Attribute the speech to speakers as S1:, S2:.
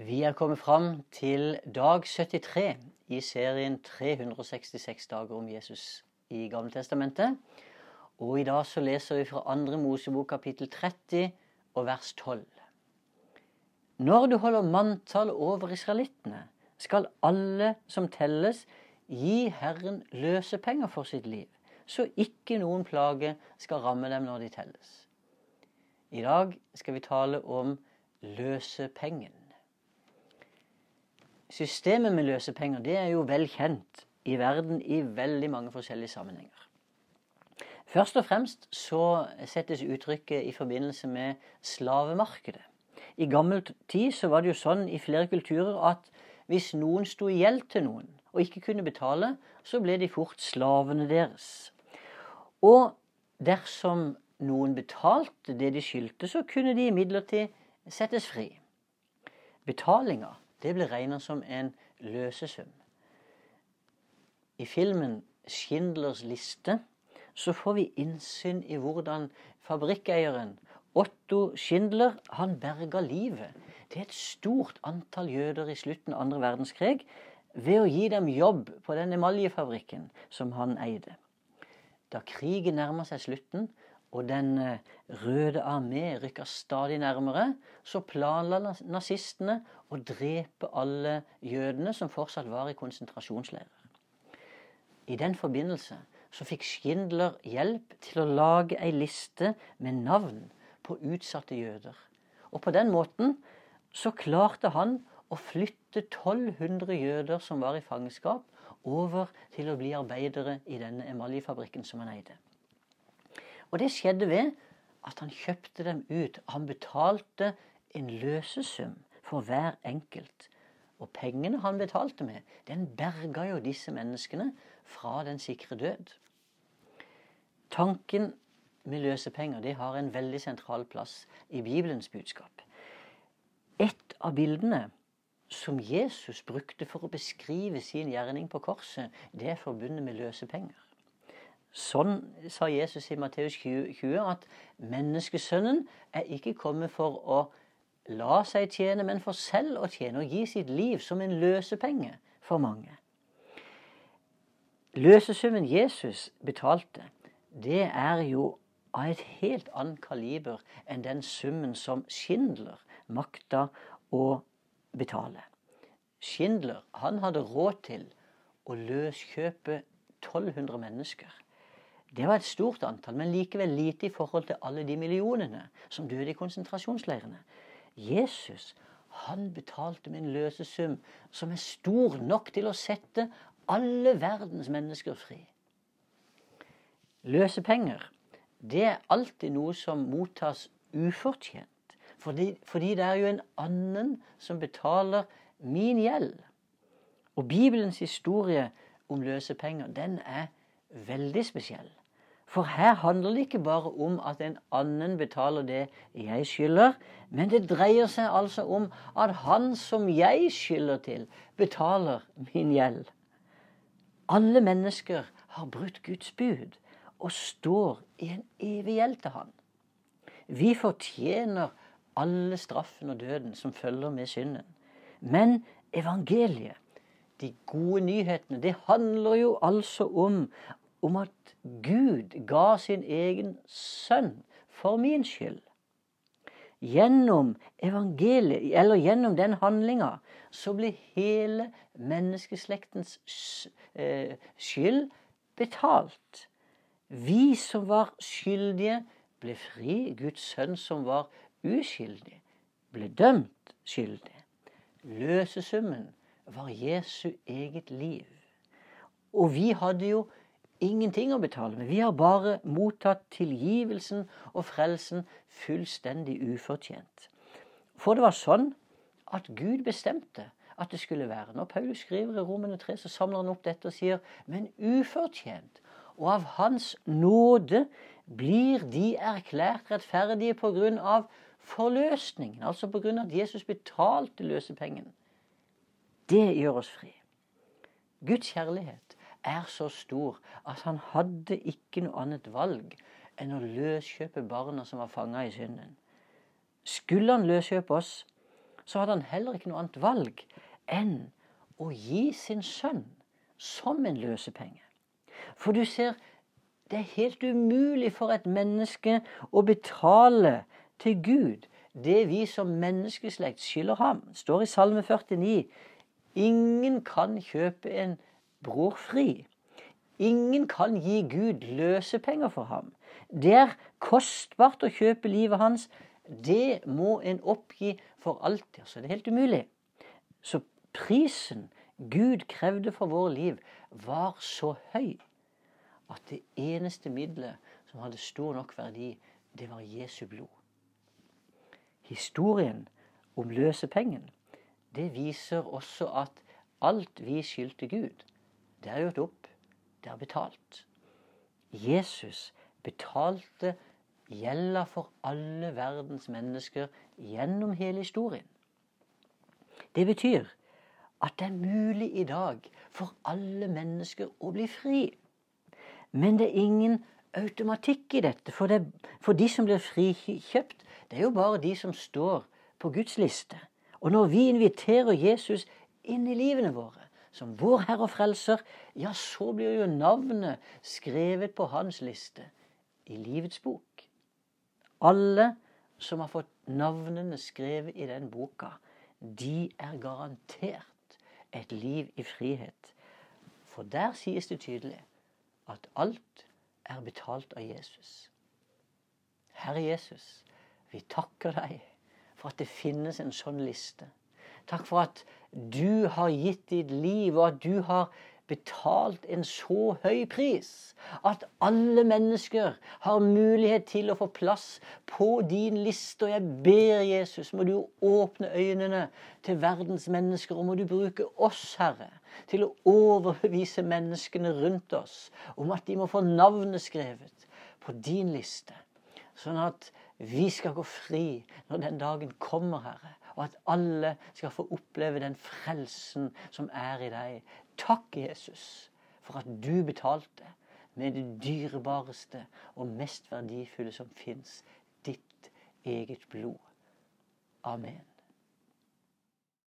S1: Vi er kommet fram til dag 73 i serien 366 dager om Jesus i Gammeltestamentet. Og i dag så leser vi fra 2. Mosebok kapittel 30 og vers 12. Når du holder manntall over israelittene, skal alle som telles, gi Herren løsepenger for sitt liv, så ikke noen plage skal ramme dem når de telles. I dag skal vi tale om løsepengen. Systemet med løsepenger det er jo vel kjent i verden i veldig mange forskjellige sammenhenger. Først og fremst så settes uttrykket i forbindelse med slavemarkedet. I gammel tid så var det jo sånn i flere kulturer at hvis noen sto i gjeld til noen og ikke kunne betale, så ble de fort slavene deres. Og dersom noen betalte det de skyldte, så kunne de imidlertid settes fri. Betalinga det ble regna som en løsesum. I filmen 'Schindlers liste' så får vi innsyn i hvordan fabrikkeieren Otto Schindler han berga livet til et stort antall jøder i slutten av andre verdenskrig ved å gi dem jobb på den emaljefabrikken som han eide. Da krigen nærma seg slutten, og Den eh, røde armé rykka stadig nærmere, så planla nazistene å drepe alle jødene som fortsatt var i konsentrasjonsleirer. I den forbindelse så fikk Schindler hjelp til å lage ei liste med navn på utsatte jøder. Og på den måten så klarte han å flytte 1200 jøder som var i fangenskap, over til å bli arbeidere i denne emaljefabrikken som han eide. Og det skjedde ved at han kjøpte dem ut. Han betalte en løsesum for hver enkelt. Og pengene han betalte med, den berga jo disse menneskene fra den sikre død. Tanken med løsepenger det har en veldig sentral plass i Bibelens budskap. Et av bildene som Jesus brukte for å beskrive sin gjerning på korset, det er forbundet med løsepenger. Sånn sa Jesus i Matteus 20 at menneskesønnen er ikke kommet for å la seg tjene, men for selv å tjene og gi sitt liv som en løsepenge for mange. Løsesummen Jesus betalte, det er jo av et helt annet kaliber enn den summen som Schindler makta å betale. Schindler han hadde råd til å løskjøpe 1200 mennesker. Det var et stort antall, men likevel lite i forhold til alle de millionene som døde i konsentrasjonsleirene. Jesus han betalte med en løsesum som er stor nok til å sette alle verdens mennesker fri. Løsepenger det er alltid noe som mottas ufortjent. Fordi, fordi det er jo en annen som betaler min gjeld. Og Bibelens historie om løsepenger den er veldig spesiell. For her handler det ikke bare om at en annen betaler det jeg skylder, men det dreier seg altså om at han som jeg skylder til, betaler min gjeld. Alle mennesker har brutt Guds bud og står i en evig gjeld til han. Vi fortjener alle straffen og døden som følger med synden. Men evangeliet, de gode nyhetene, det handler jo altså om om at Gud ga sin egen sønn for min skyld. Gjennom evangeliet, eller gjennom den handlinga, så ble hele menneskeslektens eh, skyld betalt. Vi som var skyldige, ble fri. Guds sønn som var uskyldig, ble dømt skyldig. Løsesummen var Jesu eget liv. Og vi hadde jo ingenting å betale med. Vi har bare mottatt tilgivelsen og frelsen fullstendig ufortjent. For det var sånn at Gud bestemte at det skulle være. Når Paulus skriver i Romene 3, så samler han opp dette og sier men ufortjent. Og av Hans nåde blir de erklært rettferdige på grunn av forløsningen. Altså på grunn av at Jesus betalte løsepengen. Det gjør oss fri. Guds kjærlighet er så stor at han hadde ikke noe annet valg enn å løskjøpe barna som var fanga i synden. Skulle han løskjøpe oss, så hadde han heller ikke noe annet valg enn å gi sin sønn som en løsepenge. For du ser, det er helt umulig for et menneske å betale til Gud det vi som menneskeslekt skylder ham. Det står i Salme 49. Ingen kan kjøpe en bror fri. Ingen kan gi Gud løsepenger for ham. Det er kostbart å kjøpe livet hans. Det må en oppgi for alltid. Så det er helt umulig. Så prisen Gud krevde for vår liv, var så høy at det eneste middelet som hadde stor nok verdi, det var Jesu blod. Historien om løsepengen, det viser også at alt vi skyldte Gud, det er gjort opp. Det er betalt. Jesus betalte gjelda for alle verdens mennesker gjennom hele historien. Det betyr at det er mulig i dag for alle mennesker å bli fri. Men det er ingen automatikk i dette. For, det, for de som blir frikjøpt, det er jo bare de som står på Guds liste. Og når vi inviterer Jesus inn i livene våre som vår Herre og Frelser, ja, så blir jo navnet skrevet på hans liste i livets bok. Alle som har fått navnene skrevet i den boka, de er garantert et liv i frihet. For der sies det tydelig at alt er betalt av Jesus. Herre Jesus, vi takker deg for at det finnes en sånn liste. Takk for at du har gitt ditt liv, og at du har betalt en så høy pris at alle mennesker har mulighet til å få plass på din liste. Og jeg ber Jesus, må du åpne øynene til verdens mennesker, og må du bruke oss, Herre, til å overbevise menneskene rundt oss om at de må få navnet skrevet på din liste. Sånn at vi skal gå fri når den dagen kommer, Herre og at alle skal få oppleve den frelsen som er i deg. Takk, Jesus, for at du betalte med det dyrebareste og mest verdifulle som fins, ditt eget blod. Amen.